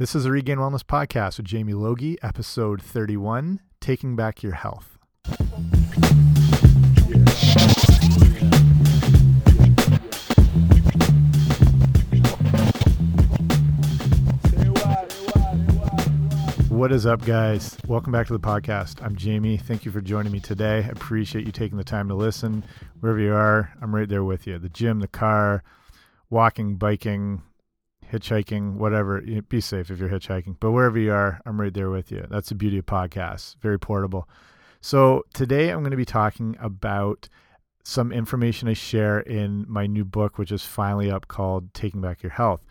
This is a Regained Wellness podcast with Jamie Logie, episode 31 Taking Back Your Health. What is up, guys? Welcome back to the podcast. I'm Jamie. Thank you for joining me today. I appreciate you taking the time to listen. Wherever you are, I'm right there with you. The gym, the car, walking, biking, hitchhiking, whatever. Be safe if you're hitchhiking. But wherever you are, I'm right there with you. That's the beauty of podcasts. Very portable. So today I'm going to be talking about some information I share in my new book, which is finally up called Taking Back Your Health.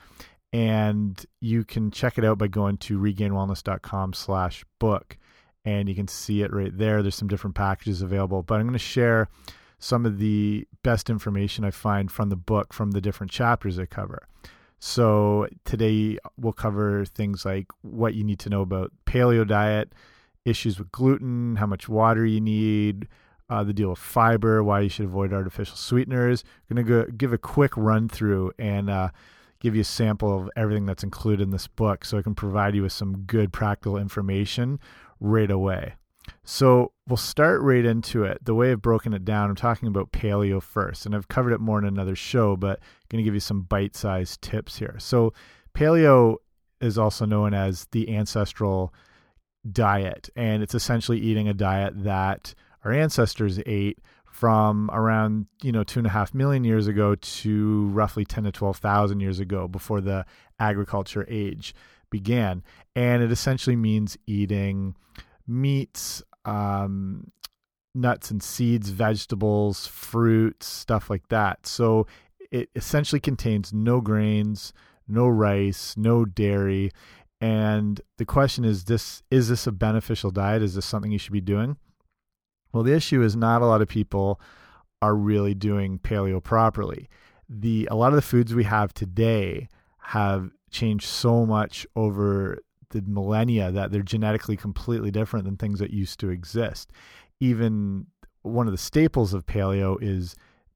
And you can check it out by going to regainedwellness.com slash book. And you can see it right there. There's some different packages available. But I'm going to share some of the best information I find from the book from the different chapters I cover. So today we'll cover things like what you need to know about paleo diet, issues with gluten, how much water you need, uh, the deal with fiber, why you should avoid artificial sweeteners. To go give a quick run through and uh, give you a sample of everything that's included in this book so I can provide you with some good practical information right away. So we'll start right into it. The way I've broken it down, I'm talking about paleo first, and I've covered it more in another show, but I'm going to give you some bite sized tips here. So, paleo is also known as the ancestral diet, and it's essentially eating a diet that our ancestors ate from around you know two and a half million years ago to roughly ten to twelve thousand years ago, before the agriculture age began, and it essentially means eating meats, um, nuts and seeds, vegetables, fruits, stuff like that. So it essentially contains no grains, no rice, no dairy. And the question is this is this a beneficial diet? Is this something you should be doing? Well, the issue is not a lot of people are really doing paleo properly. The a lot of the foods we have today have changed so much over the millennia that they're genetically completely different than things that used to exist. Even one of the staples of paleo is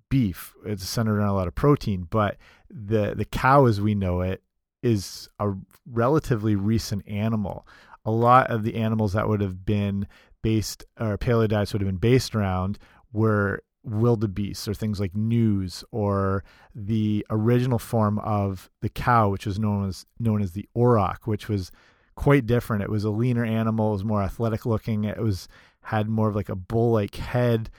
beef. It's centered around a lot of protein, but the the cow as we know it is a relatively recent animal. A lot of the animals that would have been based or paleo diets would have been based around were wildebeest or things like gnus or the original form of the cow which was known as known as the auroch which was quite different. It was a leaner animal, it was more athletic looking, it was had more of like a bull-like head,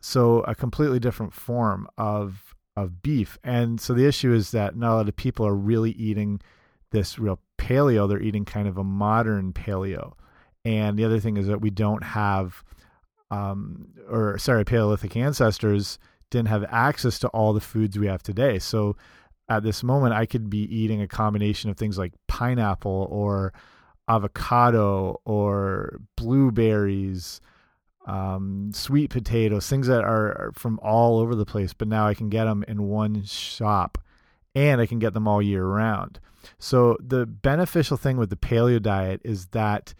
so a completely different form of of beef. And so the issue is that not a lot of people are really eating this real paleo, they're eating kind of a modern paleo. And the other thing is that we don't have um or sorry, paleolithic ancestors didn't have access to all the foods we have today. So at this moment I could be eating a combination of things like pineapple or avocado or blueberries, um, sweet potatoes, things that are, are, from all over the place, but now I can get them in one shop and I can get them all year round. So the beneficial thing with the paleo diet is that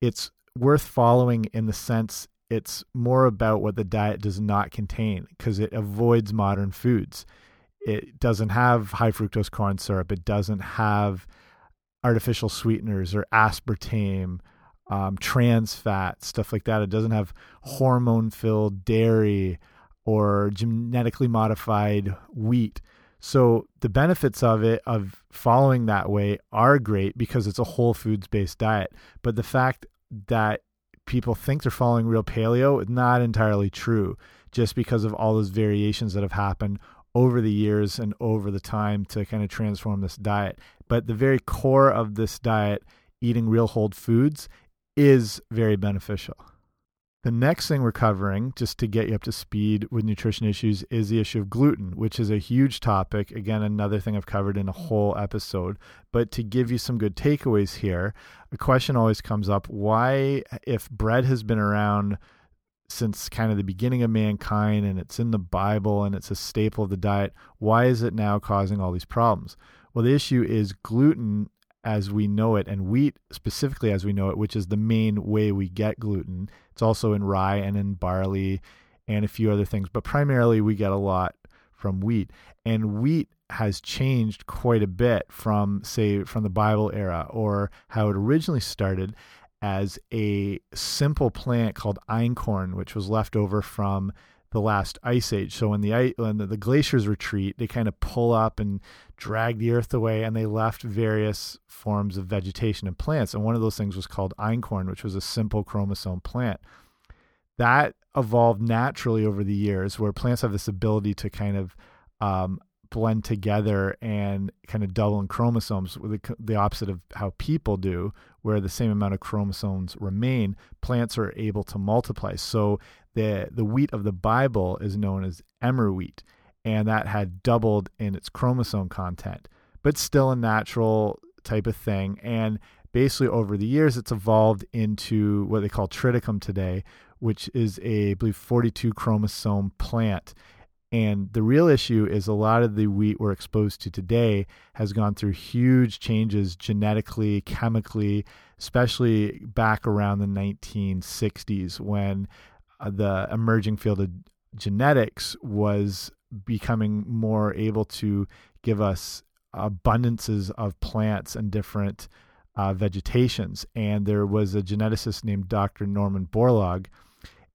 it's worth following in the sense it's more about what the diet does not contain because it avoids modern foods. It doesn't have high fructose corn syrup. It doesn't have artificial sweeteners or aspartame, um, trans fat, stuff like that. It doesn't have hormone filled dairy or genetically modified wheat. So the benefits of it, of following that way, are great because it's a whole foods based diet. But the fact that people think they're following real paleo is not entirely true just because of all those variations that have happened over the years and over the time to kind of transform this diet. But the very core of this diet, eating real whole foods, is very beneficial. The next thing we're covering, just to get you up to speed with nutrition issues, is the issue of gluten, which is a huge topic. Again, another thing I've covered in a whole episode. But to give you some good takeaways here, a question always comes up why, if bread has been around since kind of the beginning of mankind and it's in the Bible and it's a staple of the diet, why is it now causing all these problems? Well, the issue is gluten as we know it and wheat specifically as we know it, which is the main way we get gluten. It's also in rye and in barley and a few other things, but primarily we get a lot from wheat. And wheat has changed quite a bit from, say, from the Bible era or how it originally started as a simple plant called einkorn, which was left over from the last ice age. So when the when the, the glaciers retreat, they kind of pull up and drag the earth away, and they left various forms of vegetation and plants. And one of those things was called einkorn, which was a simple chromosome plant. That evolved naturally over the years, where plants have this ability to kind of um, blend together and kind of double in chromosomes, the, the opposite of how people do, where the same amount of chromosomes remain. Plants are able to multiply. So the the wheat of the Bible is known as emmer wheat, and that had doubled in its chromosome content, but still a natural type of thing. And basically, over the years, it's evolved into what they call triticum today, which is a I believe 42 chromosome plant and the real issue is a lot of the wheat we're exposed to today has gone through huge changes genetically, chemically, especially back around the 1960s when the emerging field of genetics was becoming more able to give us abundances of plants and different uh, vegetations. And there was a geneticist named Dr. Norman Borlaug,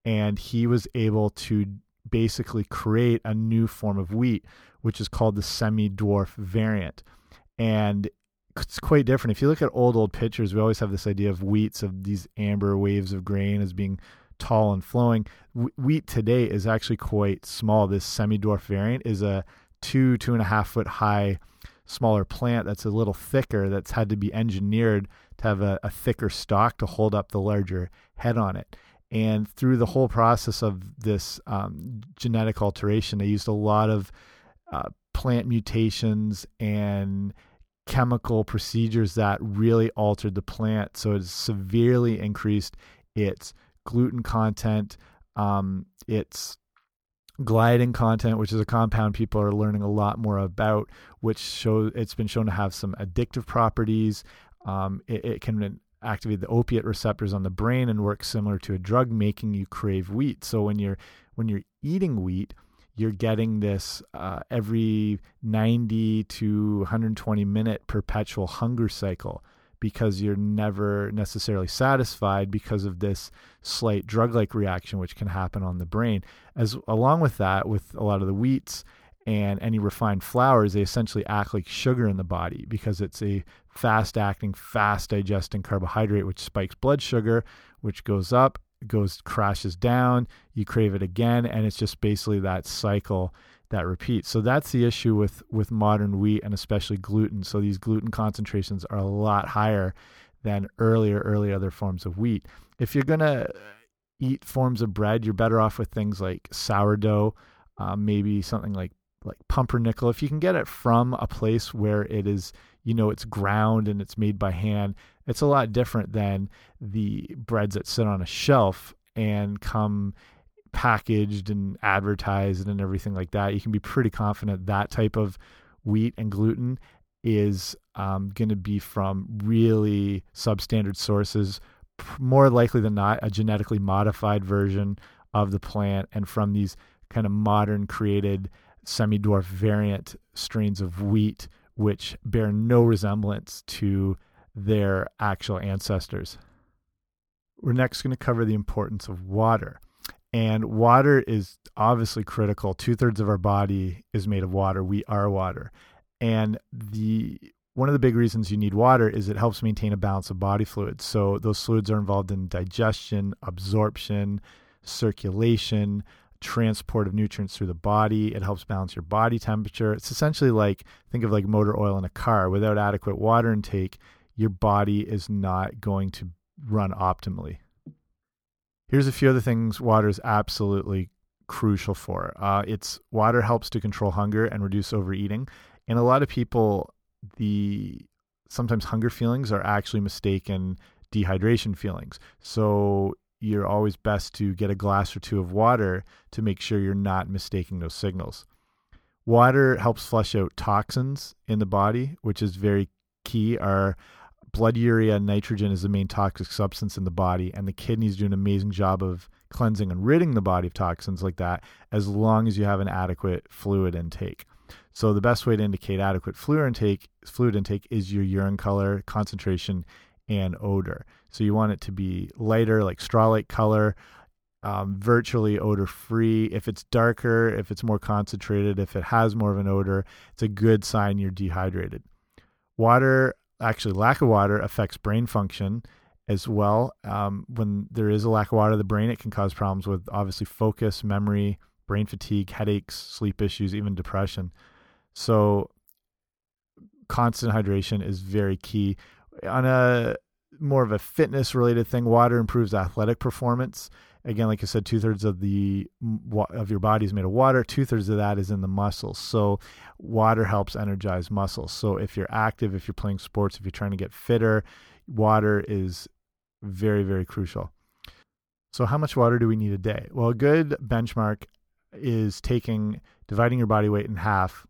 and he was able to basically create a new form of wheat, which is called the semi dwarf variant. And it's quite different. If you look at old, old pictures, we always have this idea of wheats, of these amber waves of grain as being tall and flowing. Wheat today is actually quite small. This semi dwarf variant is a two, two and a half foot high, smaller plant that's a little thicker, that's had to be engineered to have a, a thicker stalk to hold up the larger head on it. And through the whole process of this um, genetic alteration, they used a lot of uh, plant mutations and chemical procedures that really altered the plant. So it severely increased its gluten content, um, its gliadin content, which is a compound people are learning a lot more about, which show it's been shown to have some addictive properties. Um, it, it, can activate the opiate receptors on the brain and work similar to a drug making you crave wheat so when you're when you're eating wheat you're getting this uh, every 90 to 120 minute perpetual hunger cycle because you're never necessarily satisfied because of this slight drug like reaction which can happen on the brain. As along with that with a lot of the wheats and any refined flours, they essentially act like sugar in the body because it's a fast acting, fast digesting carbohydrate, which spikes blood sugar, which goes up, goes crashes down, you crave it again, and it's just basically that cycle that repeats. So that's the issue with with modern wheat and especially gluten. So these gluten concentrations are a lot higher than earlier early other forms of wheat. If you're gonna eat forms of bread, you're better off with things like sourdough, uh, maybe something like like pumpernickel, if you can get it from a place where it is, you know, it's ground and it's made by hand, it's a lot different than the breads that sit on a shelf and come packaged and advertised and everything like that. You can be pretty confident that type of wheat and gluten is um, going to be from really substandard sources, more likely than not, a genetically modified version of the plant and from these kind of modern created semi dwarf variant strains of wheat, which bear no resemblance to their actual ancestors. We're next going to cover the importance of water. And water is obviously critical. Two thirds of our body is made of water. We are water. And the one of the big reasons you need water is it helps maintain a balance of body fluids. So those fluids are involved in digestion, absorption, circulation, transport of nutrients through the body. It helps balance your body temperature. It's essentially like think of like motor oil in a car. Without adequate water intake, your body is not going to run optimally. Here's a few other things water is absolutely crucial for. Uh, it's water helps to control hunger and reduce overeating, and a lot of people the sometimes hunger feelings are actually mistaken dehydration feelings. So you're always best to get a glass or two of water to make sure you're not mistaking those signals. Water helps flush out toxins in the body, which is very key. Our blood urea and nitrogen is the main toxic substance in the body, and the kidneys do an amazing job of cleansing and ridding the body of toxins like that as long as you have an adequate fluid intake. So the best way to indicate adequate fluid intake, fluid intake is your urine color, concentration, and odor. So you want it to be lighter, like straw-like color, um, virtually odor free. If it's darker, if it's more concentrated, if it has more of an odor, it's a good sign you're dehydrated. Water, actually, lack of water affects brain function as well. Um, when there is a lack of water the brain, it can cause problems with obviously focus, memory, brain fatigue, headaches, sleep issues, even depression. So, constant hydration is very key. On a more of a fitness related thing, water improves athletic performance again, like I said, two thirds of the of your body is made of water. Two thirds of that is in the muscles. So water helps energize muscles. So if you're active, if you're playing sports, if you're trying to get fitter, water is very very crucial. So how much water do we need a day? Well, a good benchmark is taking dividing your body weight in half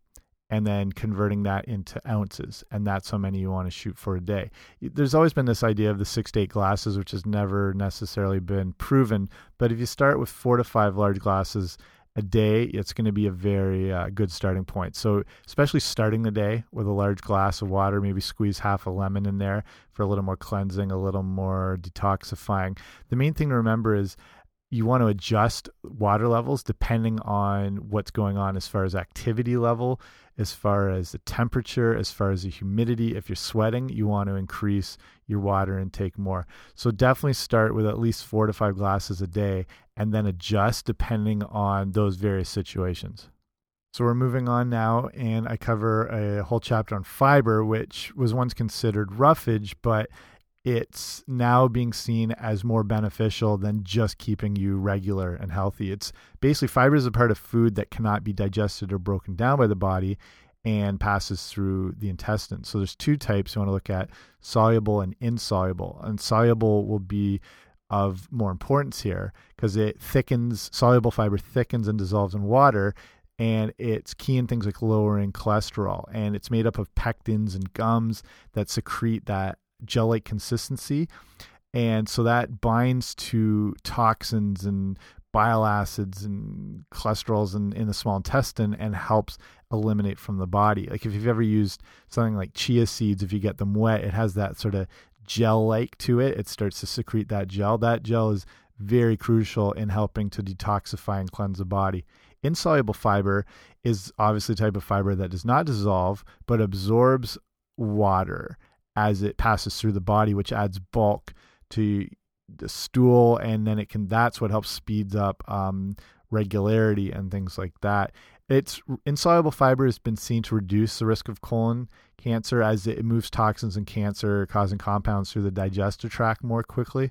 and then converting that into ounces. And that's how many you want to shoot for a day. There's always been this idea of the six to eight glasses, which has never necessarily been proven. But if you start with four to five large glasses a day, it's going to be a very uh, good starting point. So, especially starting the day with a large glass of water, maybe squeeze half a lemon in there for a little more cleansing, a little more detoxifying. The main thing to remember is you want to adjust water levels depending on what's going on as far as activity level, as far as the temperature, as far as the humidity. If you're sweating, you want to increase your water intake more. So definitely start with at least four to five glasses a day and then adjust depending on those various situations. So we're moving on now, and I cover a whole chapter on fiber, which was once considered roughage, but it's now being seen as more beneficial than just keeping you regular and healthy. It's basically fiber is a part of food that cannot be digested or broken down by the body and passes through the intestines. So there's two types you want to look at, soluble and insoluble. And soluble will be of more importance here because it thickens soluble fiber thickens and dissolves in water and it's key in things like lowering cholesterol and it's made up of pectins and gums that secrete that gel like consistency. And so that binds to toxins and bile acids and cholesterols in, in the small intestine and helps eliminate from the body. Like if you've ever used something like chia seeds, if you get them wet, it has that sort of gel like to it. It starts to secrete that gel. That gel is very crucial in helping to detoxify and cleanse the body. Insoluble fiber is obviously a type of fiber that does not dissolve but absorbs water as it passes through the body, which adds bulk to the stool, and then it can. That's what helps speeds up um, regularity and things like that. It's insoluble fiber has been seen to reduce the risk of colon cancer as it moves toxins and cancer causing compounds through the digestive tract more quickly.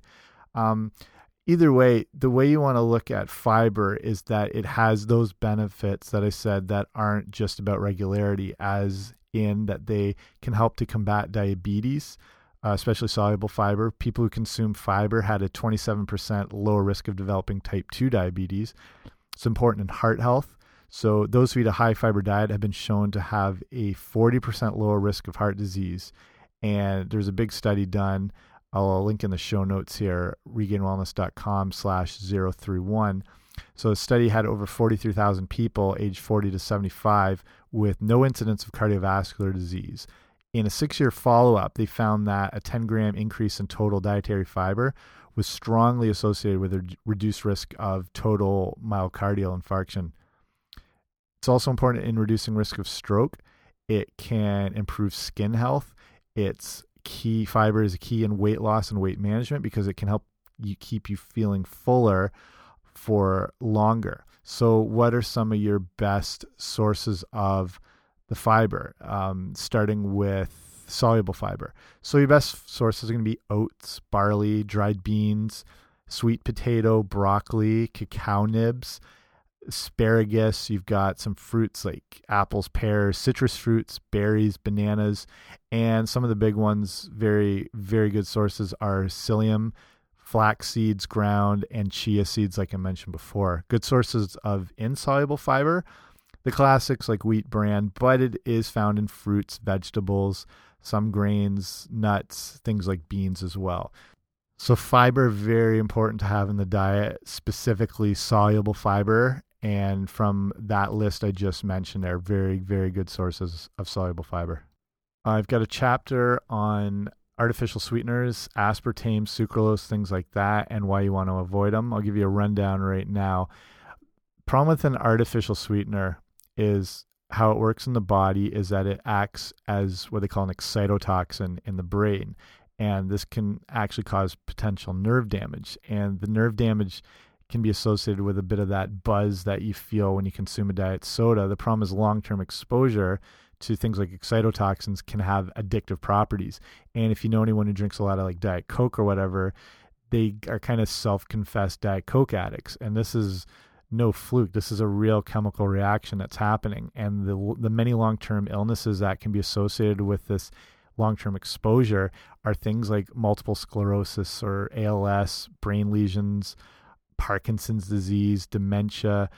Um, either way, the way you want to look at fiber is that it has those benefits that I said that aren't just about regularity, as in that they can help to combat diabetes, uh, especially soluble fiber. People who consume fiber had a 27% lower risk of developing type 2 diabetes. It's important in heart health. So, those who eat a high fiber diet have been shown to have a 40% lower risk of heart disease. And there's a big study done. I'll link in the show notes here, regainedwellness.com slash 031 so the study had over 43,000 people aged 40 to 75 with no incidence of cardiovascular disease. In a six year follow up, they found that a 10 gram increase in total dietary fiber was strongly associated with a reduced risk of total myocardial infarction. It's also important in reducing risk of stroke. It can improve skin health. It's key fiber is a key in weight loss and weight management because it can help you keep you feeling fuller for longer. So, what are some of your best sources of the fiber? Um, starting with soluble fiber. So, your best sources are going to be oats, barley, dried beans, sweet potato, broccoli, cacao nibs, asparagus. You've got some fruits like apples, pears, citrus fruits, berries, bananas, and some of the big ones, very, very good sources are psyllium flax seeds ground, and chia seeds, like I mentioned before. Good sources of insoluble fiber. The classics like wheat bran, but it is found in fruits, vegetables, some grains, nuts, things like beans as well. So fiber very important to have in the diet, specifically soluble fiber and from that list I just mentioned, they're very, very good sources of soluble fiber. I've got a chapter on artificial sweeteners, aspartame, sucralose, things like that, and why you want to avoid them. I'll give you a rundown right now. Problem with an artificial sweetener is how it works in the body is that it acts as what they call an excitotoxin in the brain. And this can actually cause potential nerve damage. And the nerve damage can be associated with a bit of that buzz that you feel when you consume a diet soda. The problem is long term exposure to things like excitotoxins can have addictive properties. And if you know anyone who drinks a lot of like Diet Coke or whatever, they are kind of self confessed Diet Coke addicts. And this is no fluke. This is a real chemical reaction that's happening. And the, the many long term illnesses that can be associated with this long term exposure are things like multiple sclerosis or ALS, brain lesions, Parkinson's disease, dementia.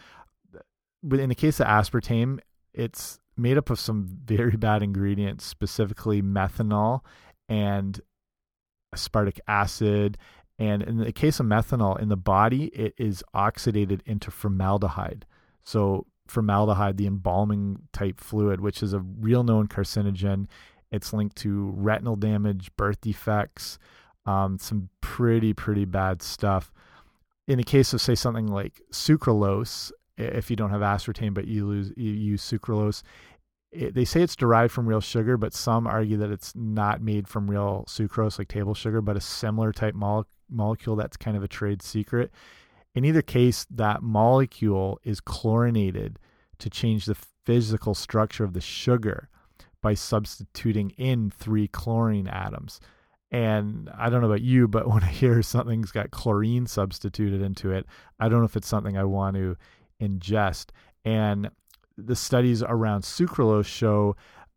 But in the case of aspartame, it's made up of some very bad ingredients, specifically methanol and aspartic acid. And in the case of methanol in the body, it is oxidated into formaldehyde. So, formaldehyde, the embalming type fluid, which is a real known carcinogen. It's linked to retinal damage, birth defects, um, some pretty, pretty bad stuff in the case of say something like sucralose, if you don't have aspartame but you lose you use sucralose, it, they say it's derived from real sugar, but some argue that it's not made from real sucrose like table sugar, but a similar type mole molecule that's kind of a trade secret. In either case, that molecule is chlorinated to change the physical structure of the sugar by substituting in three chlorine atoms. And I don't know about you, but when I hear something's got chlorine substituted into it, I don't know if it's something I want to ingest. And the studies around sucralose show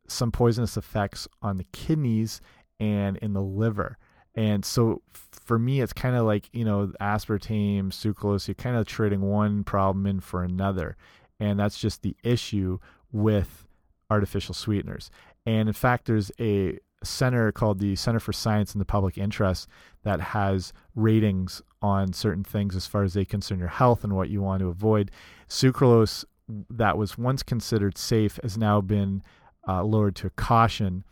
some poisonous effects on the kidneys and in the liver. And so for me, it's kind of like, you know, aspartame, sucralose, you're kind of trading one problem in for another. And that's just the issue with artificial sweeteners. And in fact, there's a center called the Center for Science and the Public Interest that has ratings on certain things as far as they concern your health and what you want to avoid. Sucralose, that was once considered safe, has now been uh, lowered to caution.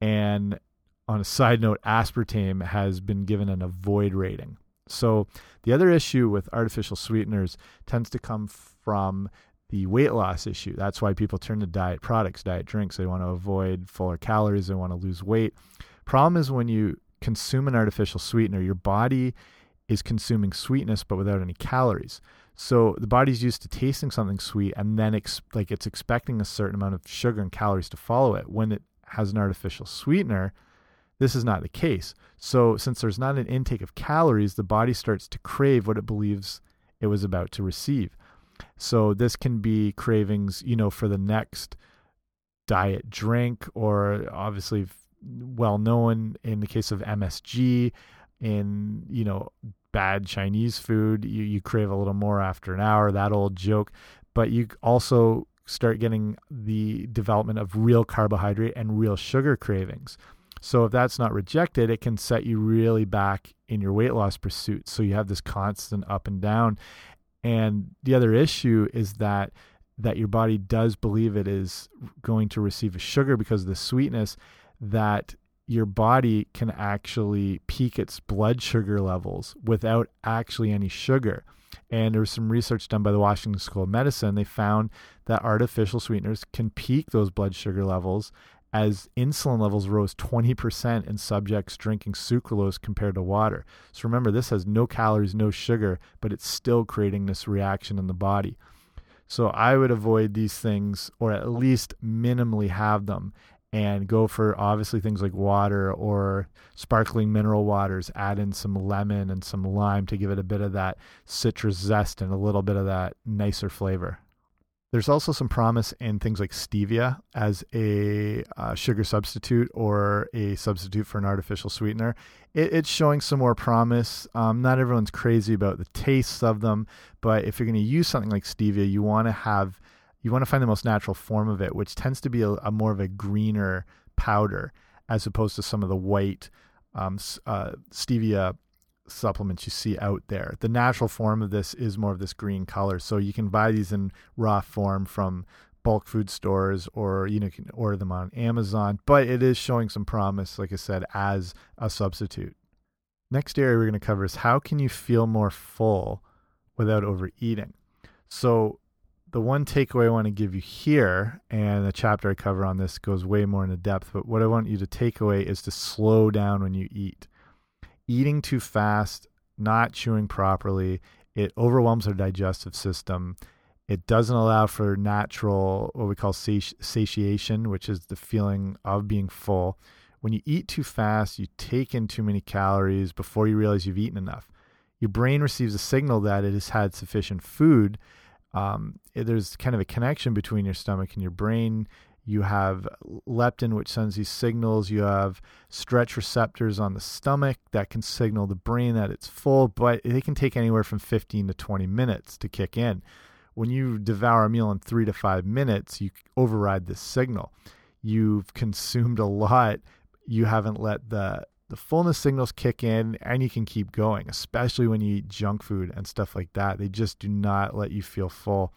And on a side note, aspartame has been given an avoid rating. So the other issue with artificial sweeteners tends to come from the weight loss issue. That's why people turn to diet products, diet drinks. They want to avoid fuller calories, they want to lose weight. Problem is when you consume an artificial sweetener, your body is consuming sweetness but without any calories. So the body's used to tasting something sweet and then like it's expecting a certain amount of sugar and calories to follow it. When it has an artificial sweetener, this is not the case. So since there's not an intake of calories, the body starts to crave what it believes it was about to receive. So this can be cravings, you know, for the next diet drink, or obviously well known in the case of MSG, in you know bad Chinese food, you you crave a little more after an hour. That old joke, but you also start getting the development of real carbohydrate and real sugar cravings. So if that's not rejected, it can set you really back in your weight loss pursuit. So you have this constant up and down. And the other issue is that that your body does believe it is going to receive a sugar because of the sweetness that your body can actually peak its blood sugar levels without actually any sugar. And there was some research done by the Washington School of Medicine. They found that artificial sweeteners can peak those blood sugar levels as insulin levels rose 20% in subjects drinking sucralose compared to water. So remember, this has no calories, no sugar, but it's still creating this reaction in the body. So I would avoid these things or at least minimally have them and go for obviously things like water or sparkling mineral waters. Add in some lemon and some lime to give it a bit of that citrus zest and a little bit of that nicer flavor. There's also some promise in things like stevia as a uh, sugar substitute or a substitute for an artificial sweetener. It, it's showing some more promise. Um, not everyone's crazy about the tastes of them, but if you're going to use something like stevia, you want to have you want to find the most natural form of it, which tends to be a, a more of a greener powder as opposed to some of the white um, uh, stevia supplements you see out there. The natural form of this is more of this green color. So you can buy these in raw form from bulk food stores or you know you can order them on Amazon, but it is showing some promise like I said as a substitute. Next area we're going to cover is how can you feel more full without overeating. So the one takeaway I want to give you here, and the chapter I cover on this goes way more into depth, but what I want you to take away is to slow down when you eat. Eating too fast, not chewing properly, it overwhelms our digestive system. It doesn't allow for natural, what we call sati satiation, which is the feeling of being full. When you eat too fast, you take in too many calories before you realize you've eaten enough. Your brain receives a signal that it has had sufficient food um, there's kind of a connection between your stomach and your brain. You have leptin, which sends these signals. You have stretch receptors on the stomach that can signal the brain that it's full, but they can take anywhere from 15 to 20 minutes to kick in. When you devour a meal in three to five minutes, you override this signal. You've consumed a lot. You haven't let the the fullness signals kick in and you can keep going, especially when you eat junk food and stuff like that. They just do not let you feel full.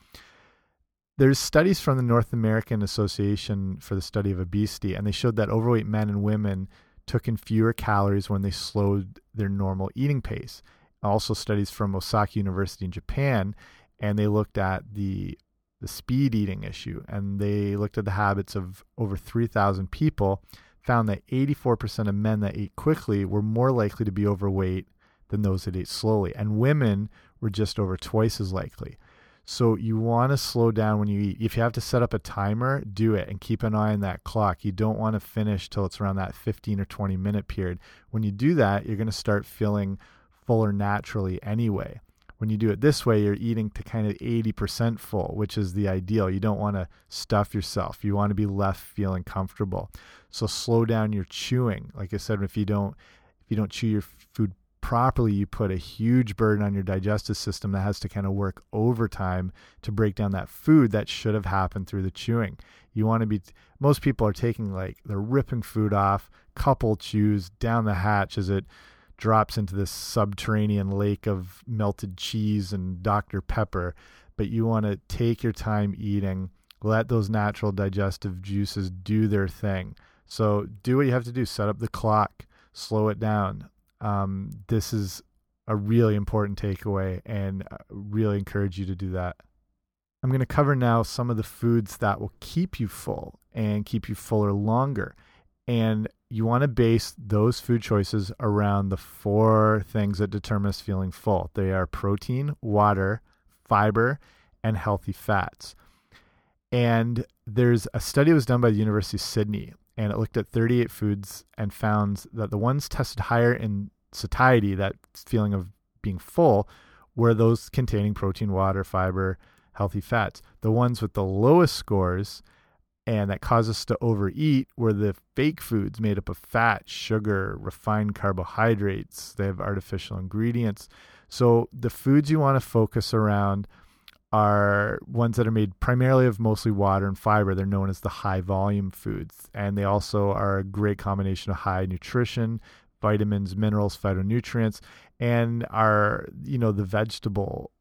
There's studies from the North American Association for the Study of Obesity, and they showed that overweight men and women took in fewer calories when they slowed their normal eating pace. Also, studies from Osaka University in Japan, and they looked at the the speed eating issue, and they looked at the habits of over 3,000 people found that 84% of men that ate quickly were more likely to be overweight than those that ate slowly. And women were just over twice as likely. So you want to slow down when you eat. If you have to set up a timer, do it and keep an eye on that clock. You don't want to finish till it's around that 15 or 20 minute period. When you do that, you're going to start feeling fuller naturally anyway. When you do it this way, you're eating to kind of 80% full, which is the ideal. You don't want to stuff yourself. You want to be left feeling comfortable. So slow down your chewing. Like I said, if you don't if you don't chew your food properly, you put a huge burden on your digestive system that has to kind of work overtime to break down that food that should have happened through the chewing. You want to be most people are taking like they're ripping food off, couple chews down the hatch as it drops into this subterranean lake of melted cheese and Dr. Pepper. But you want to take your time eating, let those natural digestive juices do their thing. So do what you have to do. Set up the clock, slow it down. Um, this is a really important takeaway, and I really encourage you to do that. I'm going to cover now some of the foods that will keep you full and keep you fuller longer. And you want to base those food choices around the four things that determine us feeling full. They are protein, water, fiber, and healthy fats. And there's a study that was done by the University of Sydney, and it looked at 38 foods and found that the ones tested higher in satiety, that feeling of being full, were those containing protein, water, fiber, healthy fats. The ones with the lowest scores and that cause us to overeat were the fake foods made up of fat, sugar, refined carbohydrates. They have artificial ingredients. So the foods you want to focus around are ones that are made primarily of mostly water and fiber. They're known as the high volume foods. And they also are a great combination of high nutrition, vitamins, minerals, phytonutrients, and are, you know, the vegetable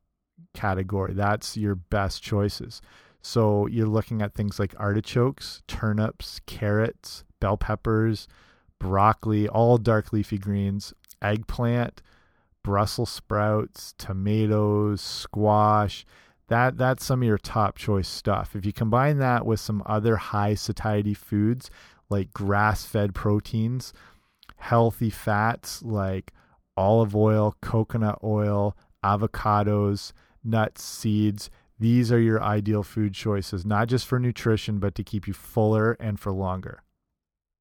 category. That's your best choices. So you're looking at things like artichokes, turnips, carrots, bell peppers, broccoli, all dark leafy greens, eggplant, Brussels sprouts, tomatoes, squash. That that's some of your top choice stuff. If you combine that with some other high satiety foods like grass-fed proteins, healthy fats like olive oil, coconut oil, avocados, nuts, seeds, these are your ideal food choices, not just for nutrition, but to keep you fuller and for longer.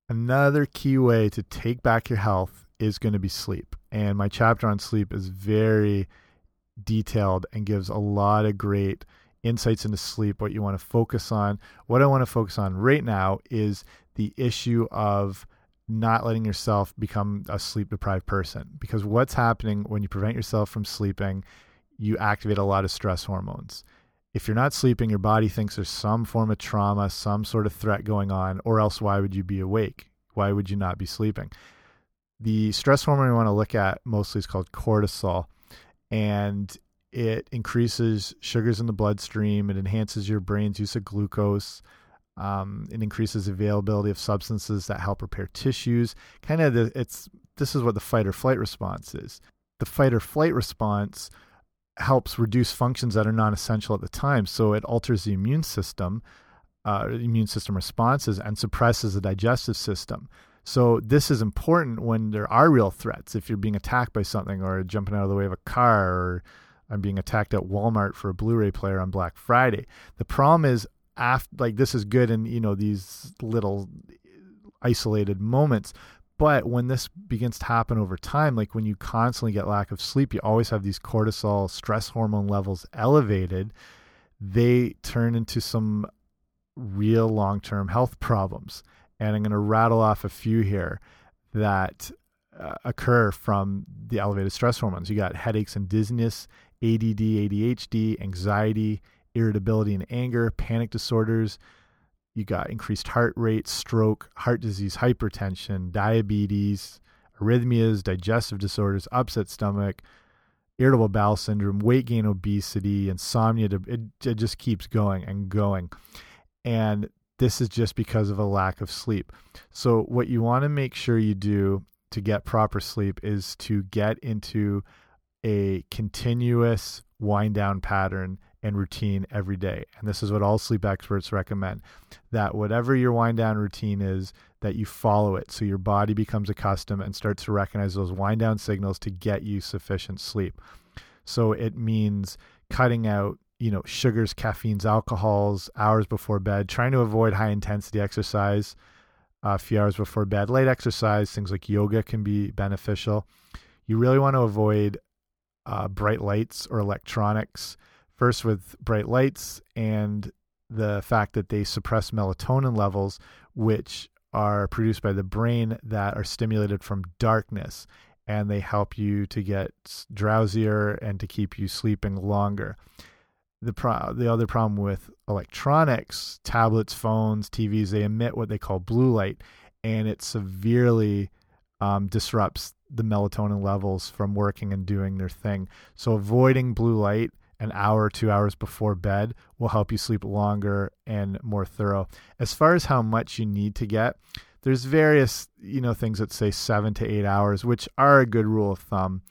Another key way to take back your health is going to be sleep. And my chapter on sleep is very detailed and gives a lot of great insights into sleep, what you want to focus on. What I want to focus on right now is the issue of not letting yourself become a sleep deprived person. Because what's happening when you prevent yourself from sleeping, you activate a lot of stress hormones if you're not sleeping, your body thinks there's some form of trauma, some sort of threat going on, or else why would you be awake? Why would you not be sleeping? The stress hormone we want to look at mostly is called cortisol, and it increases sugars in the bloodstream. It enhances your brain's use of glucose. Um, it increases availability of substances that help repair tissues. Kind of, the, it's this is what the fight or flight response is. The fight or flight response helps reduce functions that are non-essential at the time. So it alters the immune system, uh, immune system responses, and suppresses the digestive system. So this is important when there are real threats. If you're being attacked by something, or jumping out of the way of a car, or I'm being attacked at Walmart for a Blu-ray player on Black Friday. The problem is, after like this is good in you know these little isolated moments, but when this begins to happen over time, like when you constantly get lack of sleep, you always have these cortisol stress hormone levels elevated, they turn into some real long term health problems. And I'm going to rattle off a few here that uh, occur from the elevated stress hormones. You got headaches and dizziness, ADD, ADHD, anxiety, irritability and anger, panic disorders, you got increased heart rate, stroke, heart disease, hypertension, diabetes, arrhythmias, digestive disorders, upset stomach, irritable bowel syndrome, weight gain, obesity, insomnia. It, it just keeps going and going. And this is just because of a lack of sleep. So, what you want to make sure you do to get proper sleep is to get into a continuous wind down pattern and routine every day. And this is what all sleep experts recommend that whatever your wind down routine is, that you follow it so your body becomes accustomed and starts to recognize those wind down signals to get you sufficient sleep. So it means cutting out, you know, sugars, caffeines, alcohols hours before bed, trying to avoid high intensity exercise a few hours before bed. Light exercise, things like yoga can be beneficial. You really want to avoid uh, bright lights or electronics First, with bright lights and the fact that they suppress melatonin levels, which are produced by the brain that are stimulated from darkness. And they help you to get drowsier and to keep you sleeping longer. The, pro the other problem with electronics, tablets, phones, TVs, they emit what they call blue light, and it severely um, disrupts the melatonin levels from working and doing their thing. So, avoiding blue light an hour or two hours before bed will help you sleep longer and more thorough. As far as how much you need to get, there's various you know things that say seven to eight hours, which are a good rule of thumb.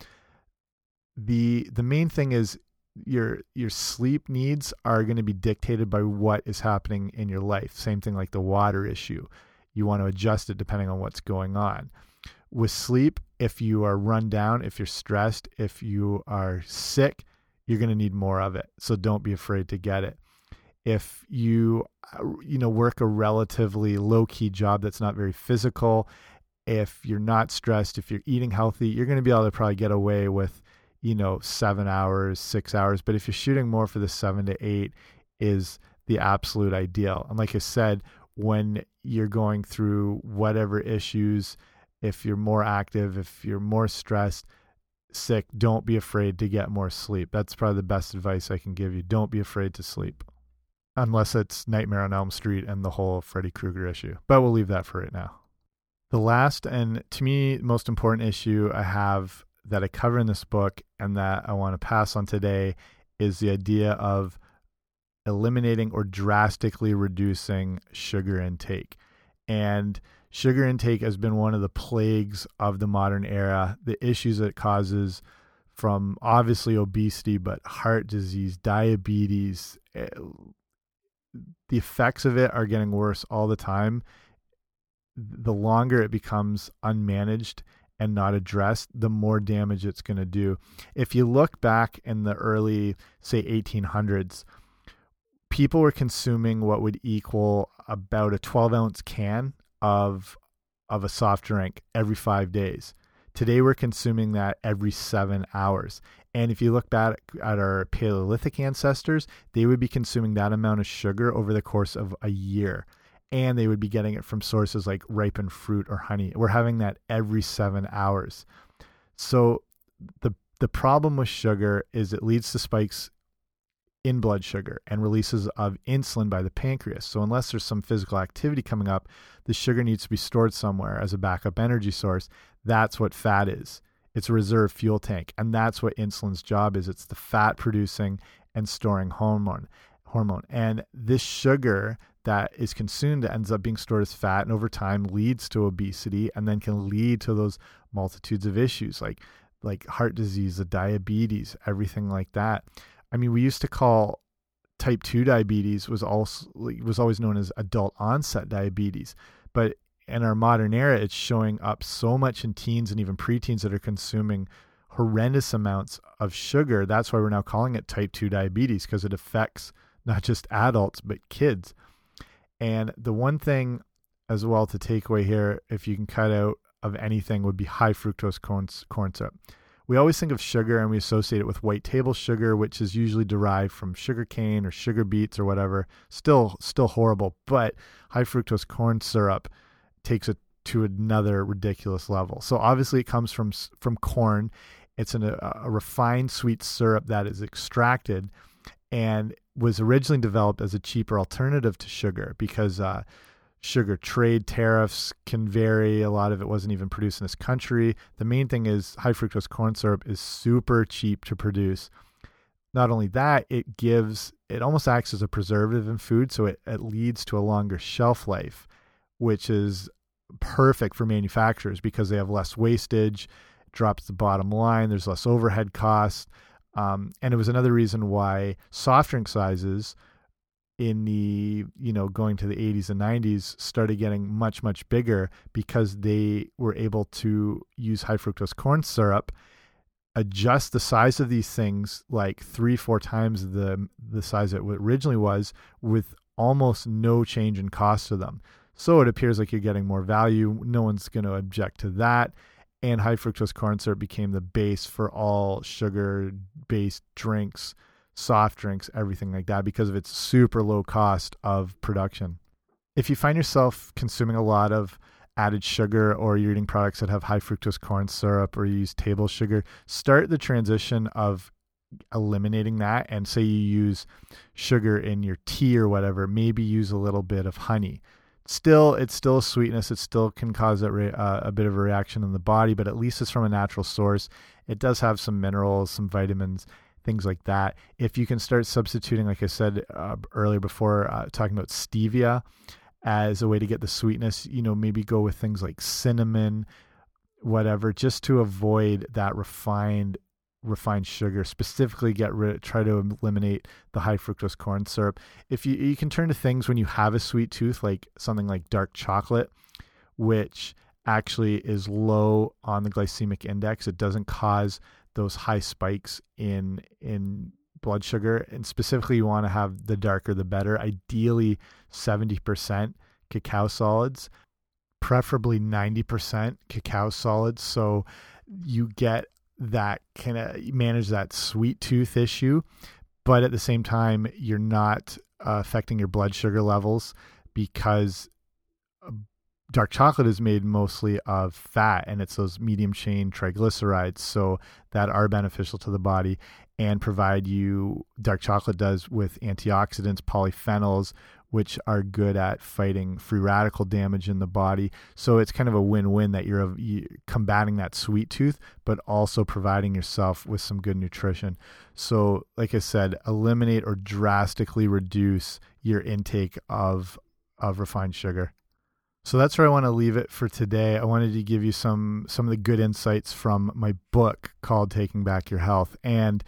the The main thing is your your sleep needs are going to be dictated by what is happening in your life. Same thing like the water issue. You want to adjust it depending on what's going on. With sleep, if you are run down, if you're stressed, if you are sick, you're going to need more of it. So don't be afraid to get it. If you you know work a relatively low key job that's not very physical, if you're not stressed, if you're eating healthy, you're going to be able to probably get away with you know 7 hours, 6 hours, but if you're shooting more for the 7 to 8 is the absolute ideal. And like I said, when you're going through whatever issues, if you're more active, if you're more stressed, sick, don't be afraid to get more sleep. That's probably the best advice I can give you. Don't be afraid to sleep. Unless it's Nightmare on Elm Street and the whole Freddy Krueger issue. But we'll leave that for right now. The last and to me most important issue I have that I cover in this book and that I want to pass on today is the idea of eliminating or drastically reducing sugar intake. And Sugar intake has been one of the plagues of the modern era. The issues it causes from obviously obesity, but heart disease, diabetes, eh, the effects of it are getting worse all the time. The longer it becomes unmanaged and not addressed, the more damage it's going to do. If you look back in the early, say, 1800s, people were consuming what would equal about a 12 ounce can of of a soft drink every five days. Today we're consuming that every seven hours. And if you look back at our Paleolithic ancestors, they would be consuming that amount of sugar over the course of a year. And they would be getting it from sources like ripened fruit or honey. We're having that every seven hours. So the the problem with sugar is it leads to spikes in blood sugar and releases of insulin by the pancreas. So, unless there's some physical activity coming up, the sugar needs to be stored somewhere as a backup energy source. That's what fat is. It's a reserve fuel tank. And that's what insulin's job is it's the fat producing and storing hormone. hormone. And this sugar that is consumed ends up being stored as fat and over time leads to obesity and then can lead to those multitudes of issues like like heart disease, the diabetes, everything like that. I mean, we used to call type 2 diabetes was also was always known as adult onset diabetes, but in our modern era it's showing up so much in teens and even preteens that are consuming horrendous amounts of sugar. That's why we're now calling it type 2 diabetes because it affects not just adults but kids. And the one thing as well to take away here if you can cut out of anything would be high fructose corn, corn syrup. We always think of sugar and we associate it with white table sugar, which is usually derived from sugar cane or sugar beets or whatever. Still, still horrible. But high fructose corn syrup takes it to another ridiculous level. So obviously, it comes from from corn. It's an, a, a refined sweet syrup that is extracted and was originally developed as a cheaper alternative to sugar because uh, sugar trade tariffs can vary. A lot of it wasn't even produced in this country. The main thing is high fructose corn syrup is super cheap to produce. Not only that, it gives, it almost acts as a preservative in food, so it, it leads to a longer shelf life, which is perfect for manufacturers because they have less wastage, drops the bottom line, there's less overhead costs. Um, and it was another reason why soft drink sizes in the you know going to the 80s and 90s started getting much much bigger because they were able to use high fructose corn syrup adjust the size of these things like three four times the the size it originally was with almost no change in cost to them. So it appears like you're getting more value. No one's going to object to that. And high fructose corn syrup became the base for all sugar based drinks soft drinks, everything like that, because of its super low cost of production. If you find yourself consuming a lot of added sugar or you're eating products that have high fructose corn syrup or you use table sugar, start the transition of eliminating that and say you use sugar in your tea or whatever, maybe use a little bit of honey. Still, it's still a sweetness. It still can cause a, uh, a bit of a reaction in the body, but at least it's from a natural source. It does have some minerals, some vitamins, things like that. If you can start substituting, like I said uh, earlier before, uh, talking about stevia as a way to get the sweetness, you know, maybe go with things like cinnamon, whatever, just to avoid that refined refined sugar. Specifically get rid try to eliminate the high fructose corn syrup. If you you can turn to things when you have a sweet tooth like something like dark chocolate which actually is low on the glycemic index. It doesn't cause those high spikes in in blood sugar and specifically you want to have the darker the better. Ideally 70% cacao solids preferably 90% cacao solids. So you get that kind of manage that sweet tooth issue but at the same time you're not uh, affecting your blood sugar levels because dark chocolate is made mostly of fat and it's those medium chain triglycerides so that are beneficial to the body and provide you dark chocolate does with antioxidants polyphenols which are good at fighting free radical damage in the body. So it's kind of a win-win that you're combating that sweet tooth but also providing yourself with some good nutrition. So like i said eliminate or drastically reduce your intake of of refined sugar so that's where I want to leave it for today. I wanted to give you some some of the good insights from my book called Taking Back Your Health. And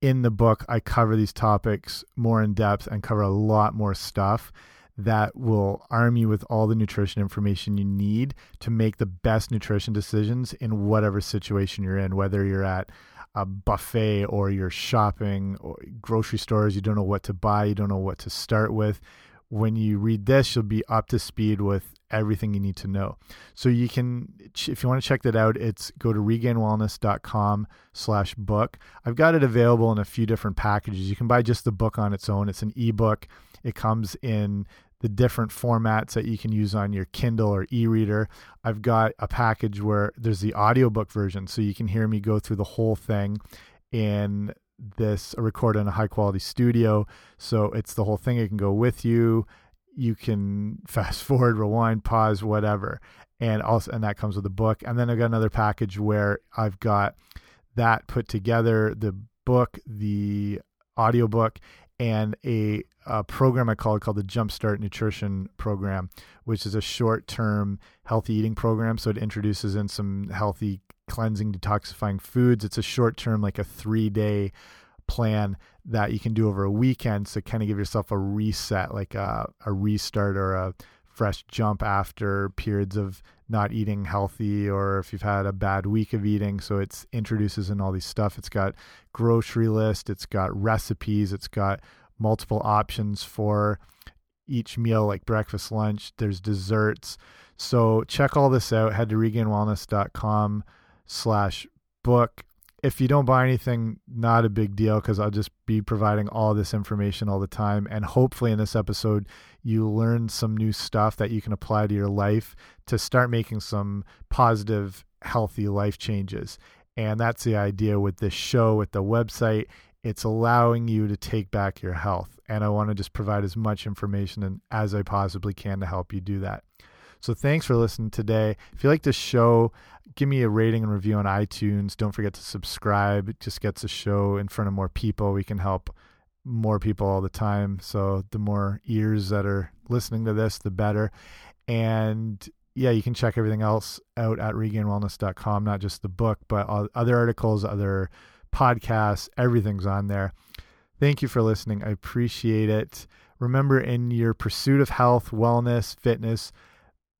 in the book, I cover these topics more in depth and cover a lot more stuff that will arm you with all the nutrition information you need to make the best nutrition decisions in whatever situation you're in, whether you're at a buffet or you're shopping or grocery stores, you don't know what to buy, you don't know what to start with. When you read this, you'll be up to speed with everything you need to know. So you can, if you want to check that out, it's go to regainedwellness.com slash book. I've got it available in a few different packages. You can buy just the book on its own. It's an ebook. It comes in the different formats that you can use on your Kindle or e-reader. I've got a package where there's the audiobook version so you can hear me go through the whole thing in this recorded in a high quality studio. So it's the whole thing. It can go with you. You can fast forward, rewind, pause, whatever. And also, and that comes with a book. And then I've got another package where I've got that put together the book, the audiobook, and a, a program I call it called the Jumpstart Nutrition Program, which is a short term healthy eating program. So it introduces in some healthy cleansing, detoxifying foods. It's a short term, like a three day plan that you can do over a weekend. So kind of give yourself a reset, like a, a restart or a fresh jump after periods of not eating healthy or if you've had a bad week of eating. So it's introduces in all these stuff. It's got grocery list, it's got recipes, it's got multiple options for each meal like breakfast, lunch, there's desserts. So check all this out. Head to regainedwellness.com slash book. If you don't buy anything, not a big deal because I'll just be providing all this information all the time. And hopefully, in this episode, you learn some new stuff that you can apply to your life to start making some positive, healthy life changes. And that's the idea with this show, with the website. It's allowing you to take back your health. And I want to just provide as much information as I possibly can to help you do that. So thanks for listening today. If you like this show, give me a rating and review on iTunes. Don't forget to subscribe. It just gets the show in front of more people. We can help more people all the time. So the more ears that are listening to this, the better. And yeah, you can check everything else out at regainedwellness.com, not just the book, but other articles, other podcasts, everything's on there. Thank you for listening. I appreciate it. Remember, in your pursuit of health, wellness, fitness,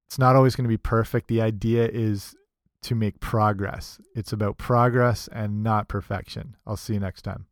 it's not always going to be perfect. The idea is to make progress. It's about progress and not perfection. I'll see you next time.